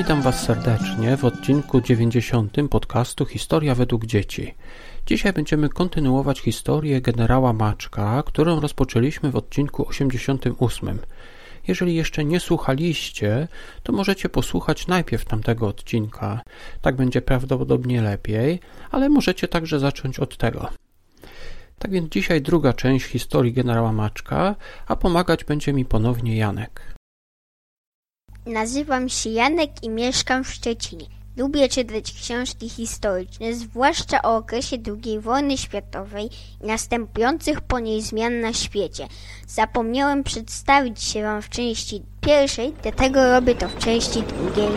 Witam Was serdecznie w odcinku 90 podcastu Historia według dzieci. Dzisiaj będziemy kontynuować historię generała Maczka, którą rozpoczęliśmy w odcinku 88. Jeżeli jeszcze nie słuchaliście, to możecie posłuchać najpierw tamtego odcinka. Tak będzie prawdopodobnie lepiej, ale możecie także zacząć od tego. Tak więc dzisiaj druga część historii generała Maczka, a pomagać będzie mi ponownie Janek. Nazywam się Janek i mieszkam w Szczecinie. Lubię czytać książki historyczne, zwłaszcza o okresie II wojny światowej i następujących po niej zmian na świecie. Zapomniałem przedstawić się Wam w części pierwszej, dlatego robię to w części drugiej.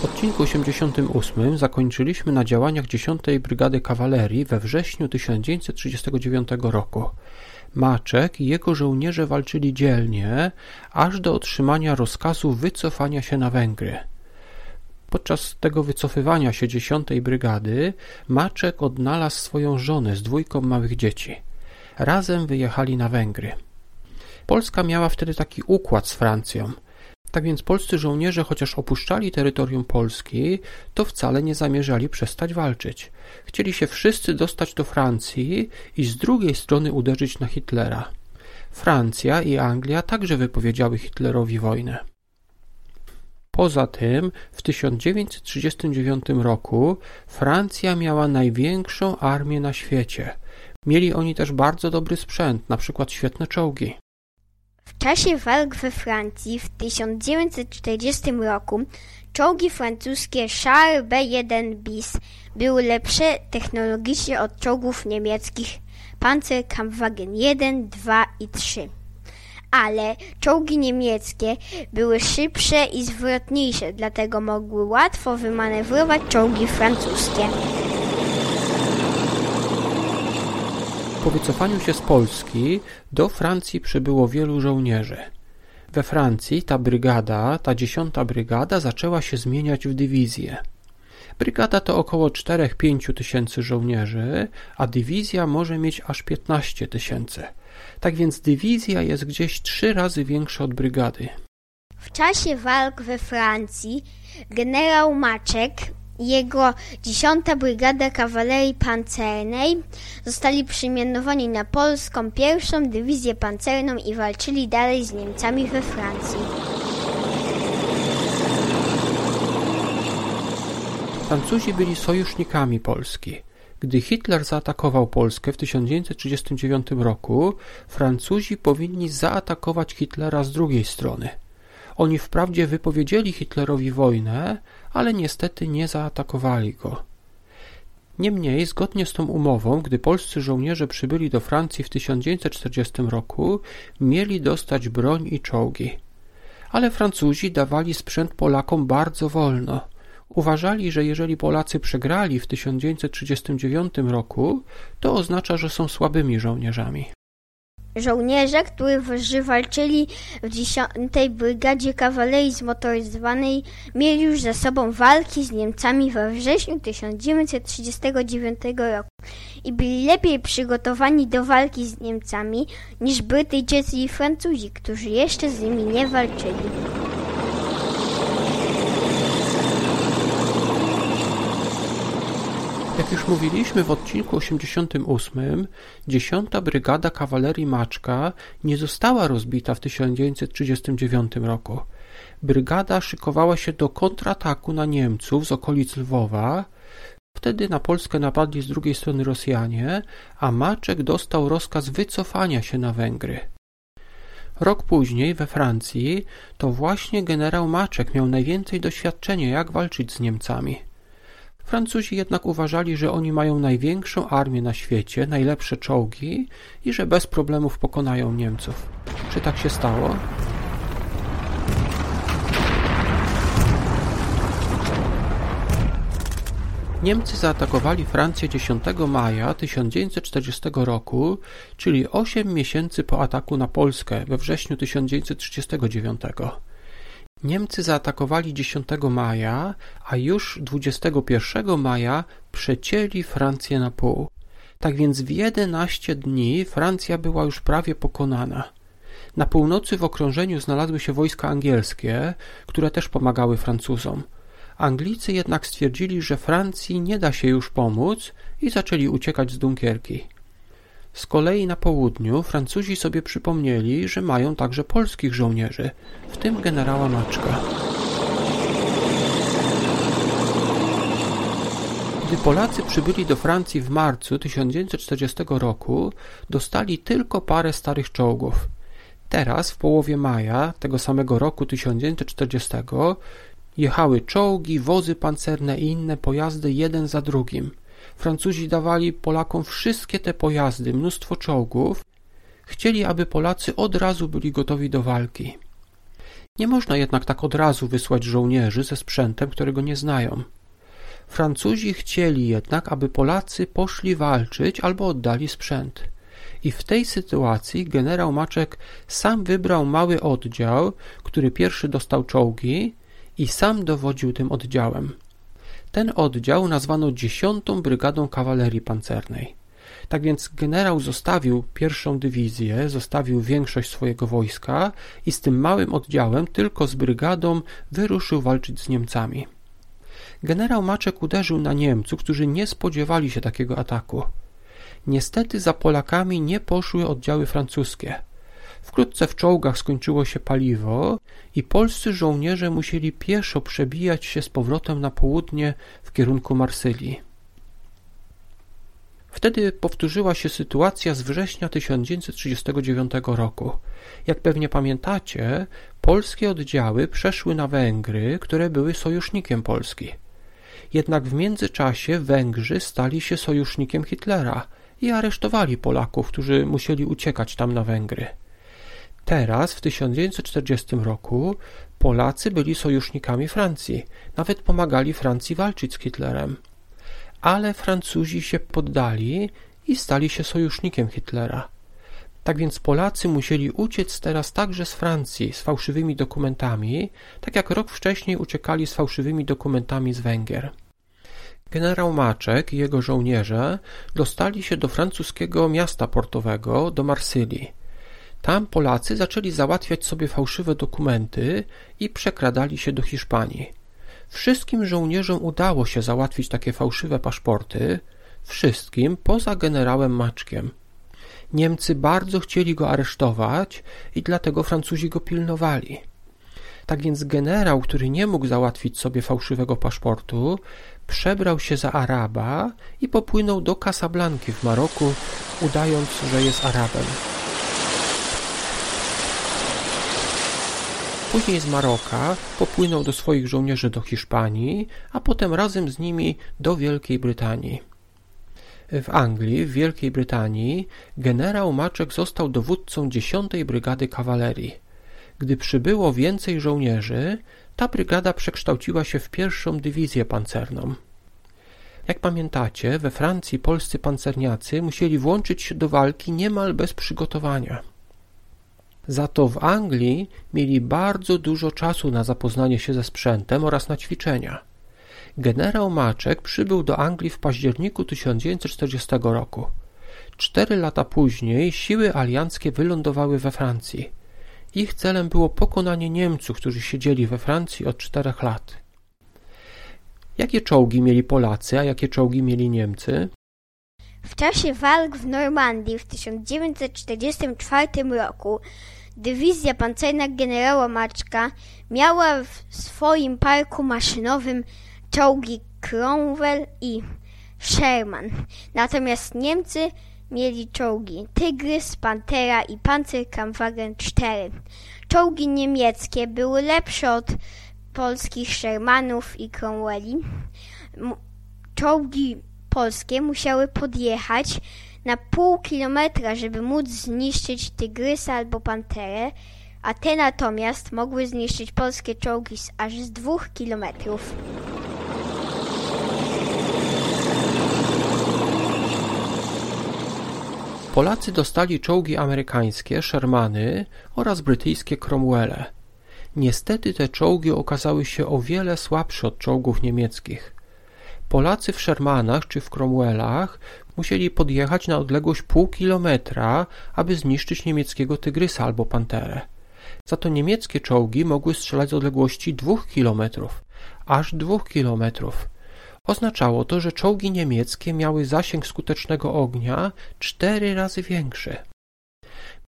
W odcinku 88 zakończyliśmy na działaniach 10 Brygady Kawalerii we wrześniu 1939 roku. Maczek i jego żołnierze walczyli dzielnie, aż do otrzymania rozkazu wycofania się na Węgry. Podczas tego wycofywania się 10 Brygady Maczek odnalazł swoją żonę z dwójką małych dzieci. Razem wyjechali na Węgry. Polska miała wtedy taki układ z Francją – tak więc polscy żołnierze, chociaż opuszczali terytorium Polski, to wcale nie zamierzali przestać walczyć. Chcieli się wszyscy dostać do Francji i z drugiej strony uderzyć na Hitlera. Francja i Anglia także wypowiedziały Hitlerowi wojnę. Poza tym w 1939 roku Francja miała największą armię na świecie. Mieli oni też bardzo dobry sprzęt, na przykład świetne czołgi. W czasie walk we Francji w 1940 roku czołgi francuskie Charles B1 bis były lepsze technologicznie od czołgów niemieckich Panzerkampfwagen 1, 2 i 3. Ale czołgi niemieckie były szybsze i zwrotniejsze, dlatego mogły łatwo wymanewrować czołgi francuskie. Po wycofaniu się z Polski do Francji przybyło wielu żołnierzy. We Francji ta brygada, ta dziesiąta brygada zaczęła się zmieniać w dywizję. Brygada to około 4-5 tysięcy żołnierzy, a dywizja może mieć aż 15 tysięcy. Tak więc dywizja jest gdzieś trzy razy większa od brygady. W czasie walk we Francji generał Maczek jego 10. Brygada Kawalerii Pancernej zostali przymianowani na polską pierwszą dywizję pancerną i walczyli dalej z Niemcami we Francji. Francuzi byli sojusznikami Polski. Gdy Hitler zaatakował Polskę w 1939 roku, Francuzi powinni zaatakować Hitlera z drugiej strony – oni wprawdzie wypowiedzieli Hitlerowi wojnę, ale niestety nie zaatakowali go. Niemniej, zgodnie z tą umową, gdy polscy żołnierze przybyli do Francji w 1940 roku, mieli dostać broń i czołgi. Ale Francuzi dawali sprzęt Polakom bardzo wolno. Uważali, że jeżeli Polacy przegrali w 1939 roku, to oznacza, że są słabymi żołnierzami. Żołnierze, którzy walczyli w 10. Brygadzie Kawalerii Zmotoryzowanej, mieli już za sobą walki z Niemcami we wrześniu 1939 roku i byli lepiej przygotowani do walki z Niemcami niż Brytyjczycy i Francuzi, którzy jeszcze z nimi nie walczyli. Jak już mówiliśmy w odcinku 88, 10. Brygada Kawalerii Maczka nie została rozbita w 1939 roku. Brygada szykowała się do kontrataku na Niemców z okolic Lwowa. Wtedy na Polskę napadli z drugiej strony Rosjanie, a Maczek dostał rozkaz wycofania się na Węgry. Rok później we Francji to właśnie generał Maczek miał najwięcej doświadczenia jak walczyć z Niemcami. Francuzi jednak uważali, że oni mają największą armię na świecie, najlepsze czołgi i że bez problemów pokonają Niemców. Czy tak się stało? Niemcy zaatakowali Francję 10 maja 1940 roku, czyli 8 miesięcy po ataku na Polskę we wrześniu 1939. Niemcy zaatakowali 10 maja, a już 21 maja przecięli Francję na pół. Tak więc w 11 dni Francja była już prawie pokonana. Na północy w okrążeniu znalazły się wojska angielskie, które też pomagały Francuzom. Anglicy jednak stwierdzili, że Francji nie da się już pomóc i zaczęli uciekać z Dunkierki. Z kolei na południu Francuzi sobie przypomnieli, że mają także polskich żołnierzy, w tym generała Maczka. Gdy Polacy przybyli do Francji w marcu 1940 roku, dostali tylko parę starych czołgów. Teraz, w połowie maja tego samego roku 1940, jechały czołgi, wozy pancerne i inne pojazdy jeden za drugim. Francuzi dawali Polakom wszystkie te pojazdy, mnóstwo czołgów. Chcieli, aby Polacy od razu byli gotowi do walki. Nie można jednak tak od razu wysłać żołnierzy ze sprzętem, którego nie znają. Francuzi chcieli jednak, aby Polacy poszli walczyć albo oddali sprzęt. I w tej sytuacji generał Maczek sam wybrał mały oddział, który pierwszy dostał czołgi i sam dowodził tym oddziałem. Ten oddział nazwano dziesiątą Brygadą Kawalerii Pancernej. Tak więc generał zostawił pierwszą dywizję, zostawił większość swojego wojska i z tym małym oddziałem, tylko z brygadą, wyruszył walczyć z Niemcami. Generał Maczek uderzył na Niemców, którzy nie spodziewali się takiego ataku. Niestety za Polakami nie poszły oddziały francuskie. Wkrótce w czołgach skończyło się paliwo i polscy żołnierze musieli pieszo przebijać się z powrotem na południe w kierunku Marsylii. Wtedy powtórzyła się sytuacja z września 1939 roku. Jak pewnie pamiętacie, polskie oddziały przeszły na Węgry, które były sojusznikiem Polski. Jednak w międzyczasie Węgrzy stali się sojusznikiem Hitlera i aresztowali Polaków, którzy musieli uciekać tam na Węgry. Teraz, w 1940 roku, Polacy byli sojusznikami Francji, nawet pomagali Francji walczyć z Hitlerem. Ale Francuzi się poddali i stali się sojusznikiem Hitlera. Tak więc Polacy musieli uciec teraz także z Francji z fałszywymi dokumentami, tak jak rok wcześniej uciekali z fałszywymi dokumentami z Węgier. Generał Maczek i jego żołnierze dostali się do francuskiego miasta portowego, do Marsylii. Tam Polacy zaczęli załatwiać sobie fałszywe dokumenty i przekradali się do Hiszpanii. Wszystkim żołnierzom udało się załatwić takie fałszywe paszporty, wszystkim poza generałem Maczkiem. Niemcy bardzo chcieli go aresztować i dlatego Francuzi go pilnowali. Tak więc generał, który nie mógł załatwić sobie fałszywego paszportu, przebrał się za Araba i popłynął do Casablanki w Maroku, udając, że jest Arabem. Później z Maroka popłynął do swoich żołnierzy do Hiszpanii, a potem razem z nimi do Wielkiej Brytanii. W Anglii, w Wielkiej Brytanii, generał Maczek został dowódcą 10 Brygady Kawalerii. Gdy przybyło więcej żołnierzy, ta brygada przekształciła się w pierwszą dywizję pancerną. Jak pamiętacie, we Francji polscy pancerniacy musieli włączyć się do walki niemal bez przygotowania. Za to w Anglii mieli bardzo dużo czasu na zapoznanie się ze sprzętem oraz na ćwiczenia. Generał Maczek przybył do Anglii w październiku 1940 roku. Cztery lata później siły alianckie wylądowały we Francji. Ich celem było pokonanie Niemców, którzy siedzieli we Francji od czterech lat. Jakie czołgi mieli Polacy, a jakie czołgi mieli Niemcy? W czasie walk w Normandii w 1944 roku dywizja pancerna generała Maczka miała w swoim parku maszynowym czołgi Cromwell i Sherman. Natomiast Niemcy mieli czołgi Tygrys, Pantera i Panzerkampfwagen 4. Czołgi niemieckie były lepsze od polskich Shermanów i Cromwelli. Czołgi polskie musiały podjechać na pół kilometra, żeby móc zniszczyć Tygrysa albo Panterę, a te natomiast mogły zniszczyć polskie czołgi z aż z dwóch kilometrów. Polacy dostali czołgi amerykańskie, Shermany oraz brytyjskie Cromwelle. Niestety te czołgi okazały się o wiele słabsze od czołgów niemieckich. Polacy w Shermanach czy w Cromwellach musieli podjechać na odległość pół kilometra, aby zniszczyć niemieckiego tygrysa albo panterę. Za to niemieckie czołgi mogły strzelać z odległości dwóch kilometrów, aż dwóch kilometrów. Oznaczało to, że czołgi niemieckie miały zasięg skutecznego ognia cztery razy większy.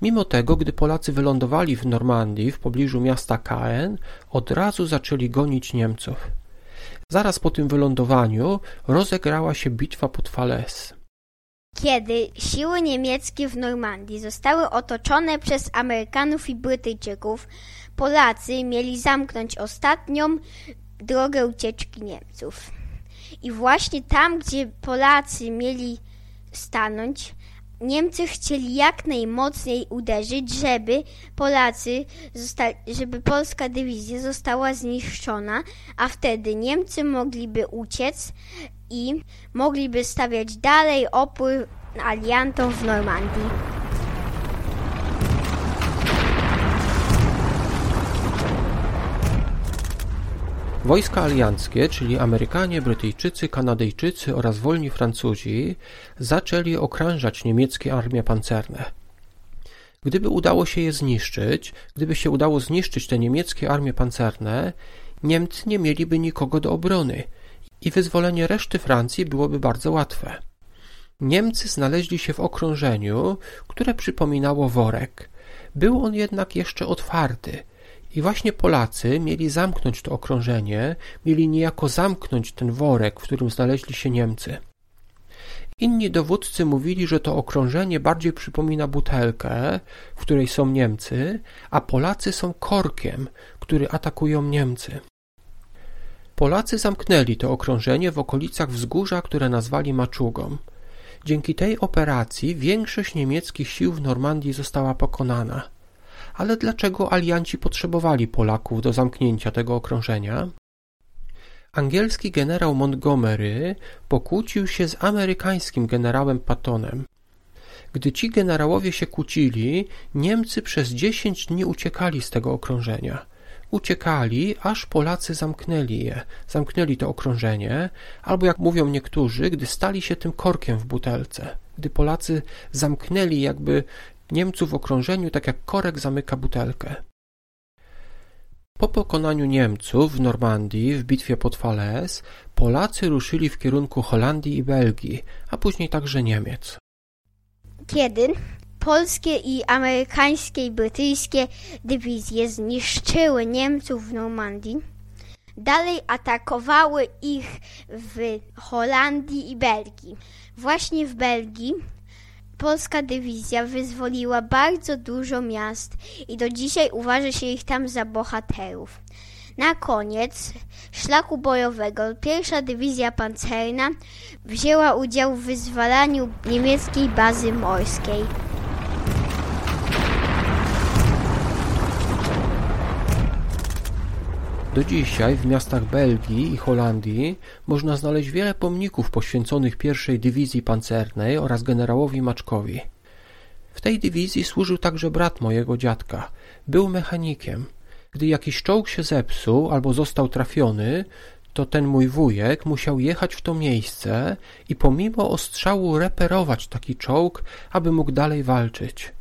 Mimo tego, gdy Polacy wylądowali w Normandii w pobliżu miasta Caen, od razu zaczęli gonić Niemców. Zaraz po tym wylądowaniu rozegrała się bitwa pod Falaise. Kiedy siły niemieckie w Normandii zostały otoczone przez Amerykanów i Brytyjczyków, Polacy mieli zamknąć ostatnią drogę ucieczki Niemców. I właśnie tam, gdzie Polacy mieli stanąć, Niemcy chcieli jak najmocniej uderzyć, żeby Polacy, żeby polska dywizja została zniszczona, a wtedy Niemcy mogliby uciec i mogliby stawiać dalej opór aliantom w Normandii. Wojska alianckie, czyli Amerykanie, Brytyjczycy, Kanadyjczycy oraz wolni Francuzi, zaczęli okrążać niemieckie armie pancerne. Gdyby udało się je zniszczyć, gdyby się udało zniszczyć te niemieckie armie pancerne, Niemcy nie mieliby nikogo do obrony i wyzwolenie reszty Francji byłoby bardzo łatwe. Niemcy znaleźli się w okrążeniu, które przypominało worek. Był on jednak jeszcze otwarty – i właśnie Polacy mieli zamknąć to okrążenie, mieli niejako zamknąć ten worek, w którym znaleźli się Niemcy. Inni dowódcy mówili, że to okrążenie bardziej przypomina butelkę, w której są Niemcy, a Polacy są korkiem, który atakują Niemcy. Polacy zamknęli to okrążenie w okolicach wzgórza, które nazwali Maczugą. Dzięki tej operacji większość niemieckich sił w Normandii została pokonana. Ale dlaczego alianci potrzebowali Polaków do zamknięcia tego okrążenia? Angielski generał Montgomery pokłócił się z amerykańskim generałem Pattonem. Gdy ci generałowie się kłócili, Niemcy przez dziesięć dni uciekali z tego okrążenia. Uciekali, aż Polacy zamknęli je, zamknęli to okrążenie, albo jak mówią niektórzy, gdy stali się tym korkiem w butelce. Gdy Polacy zamknęli jakby Niemców w okrążeniu, tak jak korek zamyka butelkę. Po pokonaniu Niemców w Normandii w bitwie pod Falaise Polacy ruszyli w kierunku Holandii i Belgii, a później także Niemiec. Kiedy polskie i amerykańskie i brytyjskie dywizje zniszczyły Niemców w Normandii, dalej atakowały ich w Holandii i Belgii. Właśnie w Belgii Polska dywizja wyzwoliła bardzo dużo miast i do dzisiaj uważa się ich tam za bohaterów. Na koniec szlaku bojowego pierwsza dywizja pancerna wzięła udział w wyzwalaniu niemieckiej bazy morskiej. Do dzisiaj w miastach Belgii i Holandii można znaleźć wiele pomników poświęconych pierwszej dywizji pancernej oraz generałowi Maczkowi. W tej dywizji służył także brat mojego dziadka. Był mechanikiem. Gdy jakiś czołg się zepsuł albo został trafiony, to ten mój wujek musiał jechać w to miejsce i pomimo ostrzału reperować taki czołg, aby mógł dalej walczyć.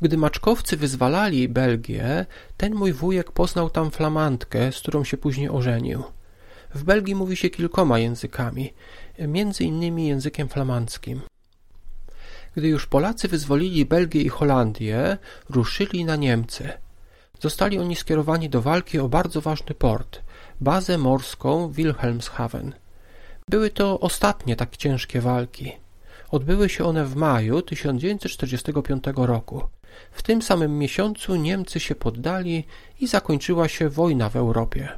Gdy maczkowcy wyzwalali Belgię, ten mój wujek poznał tam flamandkę, z którą się później ożenił. W Belgii mówi się kilkoma językami, między innymi językiem flamandzkim. Gdy już Polacy wyzwolili Belgię i Holandię, ruszyli na Niemcy. Zostali oni skierowani do walki o bardzo ważny port, bazę morską Wilhelmshaven. Były to ostatnie tak ciężkie walki. Odbyły się one w maju 1945 roku. W tym samym miesiącu Niemcy się poddali i zakończyła się wojna w Europie.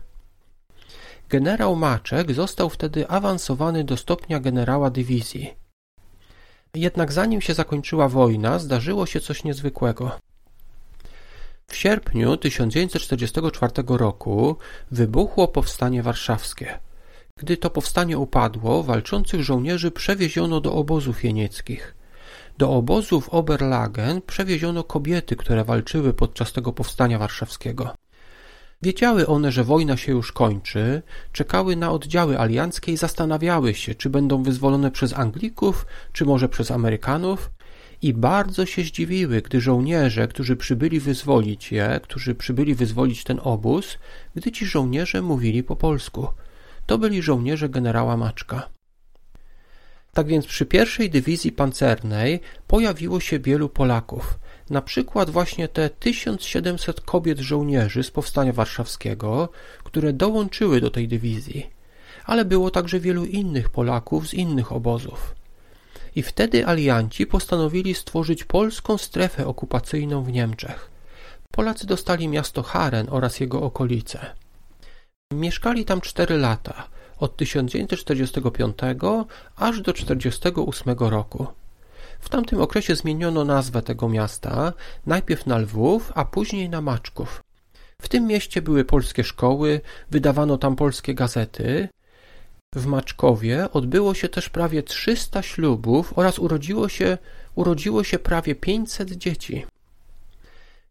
Generał Maczek został wtedy awansowany do stopnia generała dywizji. Jednak zanim się zakończyła wojna, zdarzyło się coś niezwykłego. W sierpniu 1944 roku wybuchło powstanie warszawskie. Gdy to powstanie upadło, walczących żołnierzy przewieziono do obozów jenieckich. Do obozu w Oberlagen przewieziono kobiety, które walczyły podczas tego powstania warszawskiego. Wiedziały one, że wojna się już kończy, czekały na oddziały alianckie i zastanawiały się, czy będą wyzwolone przez Anglików, czy może przez Amerykanów, i bardzo się zdziwiły, gdy żołnierze, którzy przybyli wyzwolić je, którzy przybyli wyzwolić ten obóz, gdy ci żołnierze mówili po polsku. To byli żołnierze generała Maczka. Tak więc przy pierwszej dywizji pancernej pojawiło się wielu Polaków. Na przykład właśnie te 1700 kobiet żołnierzy z Powstania Warszawskiego, które dołączyły do tej dywizji. Ale było także wielu innych Polaków z innych obozów. I wtedy alianci postanowili stworzyć polską strefę okupacyjną w Niemczech. Polacy dostali miasto Haren oraz jego okolice. Mieszkali tam cztery lata, od 1945 aż do 1948 roku. W tamtym okresie zmieniono nazwę tego miasta, najpierw na Lwów, a później na Maczków. W tym mieście były polskie szkoły, wydawano tam polskie gazety. W Maczkowie odbyło się też prawie 300 ślubów oraz urodziło się, urodziło się prawie 500 dzieci.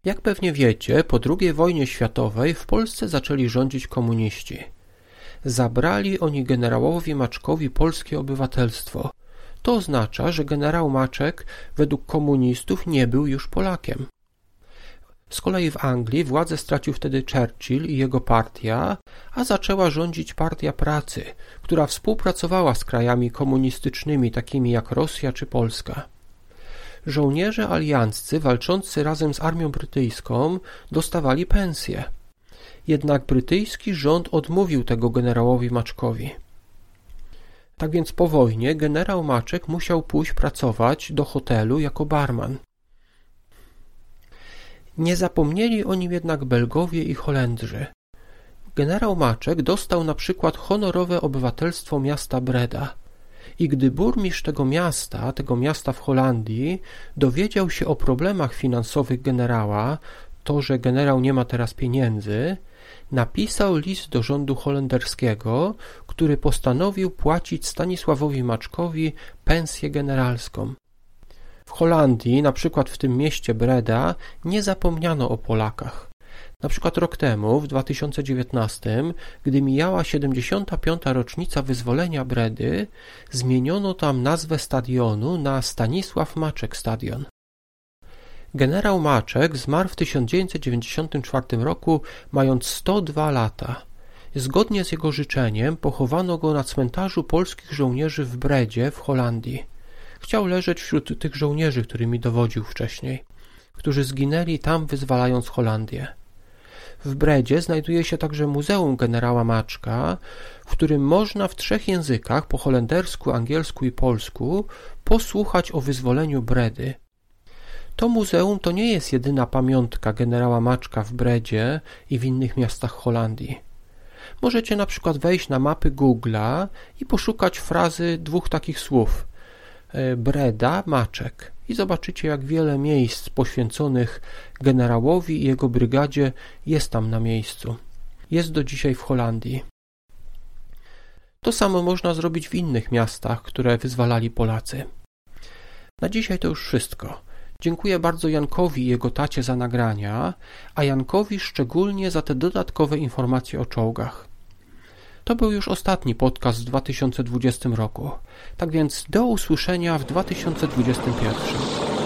Jak pewnie wiecie, po II wojnie światowej w Polsce zaczęli rządzić komuniści. Zabrali oni generałowi Maczkowi polskie obywatelstwo. To oznacza, że generał Maczek według komunistów nie był już Polakiem. Z kolei w Anglii władzę stracił wtedy Churchill i jego partia, a zaczęła rządzić Partia Pracy, która współpracowała z krajami komunistycznymi takimi jak Rosja czy Polska. Żołnierze alianccy walczący razem z armią brytyjską dostawali pensje. Jednak brytyjski rząd odmówił tego generałowi Maczkowi. Tak więc po wojnie generał Maczek musiał pójść pracować do hotelu jako barman. Nie zapomnieli o nim jednak Belgowie i Holendrzy. Generał Maczek dostał na przykład honorowe obywatelstwo miasta Breda. I gdy burmistrz tego miasta, tego miasta w Holandii, dowiedział się o problemach finansowych generała, to, że generał nie ma teraz pieniędzy, napisał list do rządu holenderskiego, który postanowił płacić Stanisławowi Maczkowi pensję generalską. W Holandii, na przykład w tym mieście Breda, nie zapomniano o Polakach. Na przykład rok temu, w 2019, gdy mijała 75. rocznica wyzwolenia Bredy, zmieniono tam nazwę stadionu na Stanisław Maczek Stadion. Generał Maczek zmarł w 1994 roku, mając 102 lata. Zgodnie z jego życzeniem pochowano go na cmentarzu polskich żołnierzy w Bredzie w Holandii. Chciał leżeć wśród tych żołnierzy, którymi dowodził wcześniej, którzy zginęli tam wyzwalając Holandię. W Bredzie znajduje się także Muzeum Generała Maczka, w którym można w trzech językach po holendersku, angielsku i polsku posłuchać o wyzwoleniu Bredy. To muzeum to nie jest jedyna pamiątka generała Maczka w Bredzie i w innych miastach Holandii. Możecie na przykład wejść na mapy Google'a i poszukać frazy dwóch takich słów e, Breda, Maczek i zobaczycie jak wiele miejsc poświęconych generałowi i jego brygadzie jest tam na miejscu. Jest do dzisiaj w Holandii. To samo można zrobić w innych miastach, które wyzwalali Polacy. Na dzisiaj to już wszystko. Dziękuję bardzo Jankowi i jego tacie za nagrania, a Jankowi szczególnie za te dodatkowe informacje o czołgach. To był już ostatni podcast w 2020 roku. Tak więc do usłyszenia w 2021.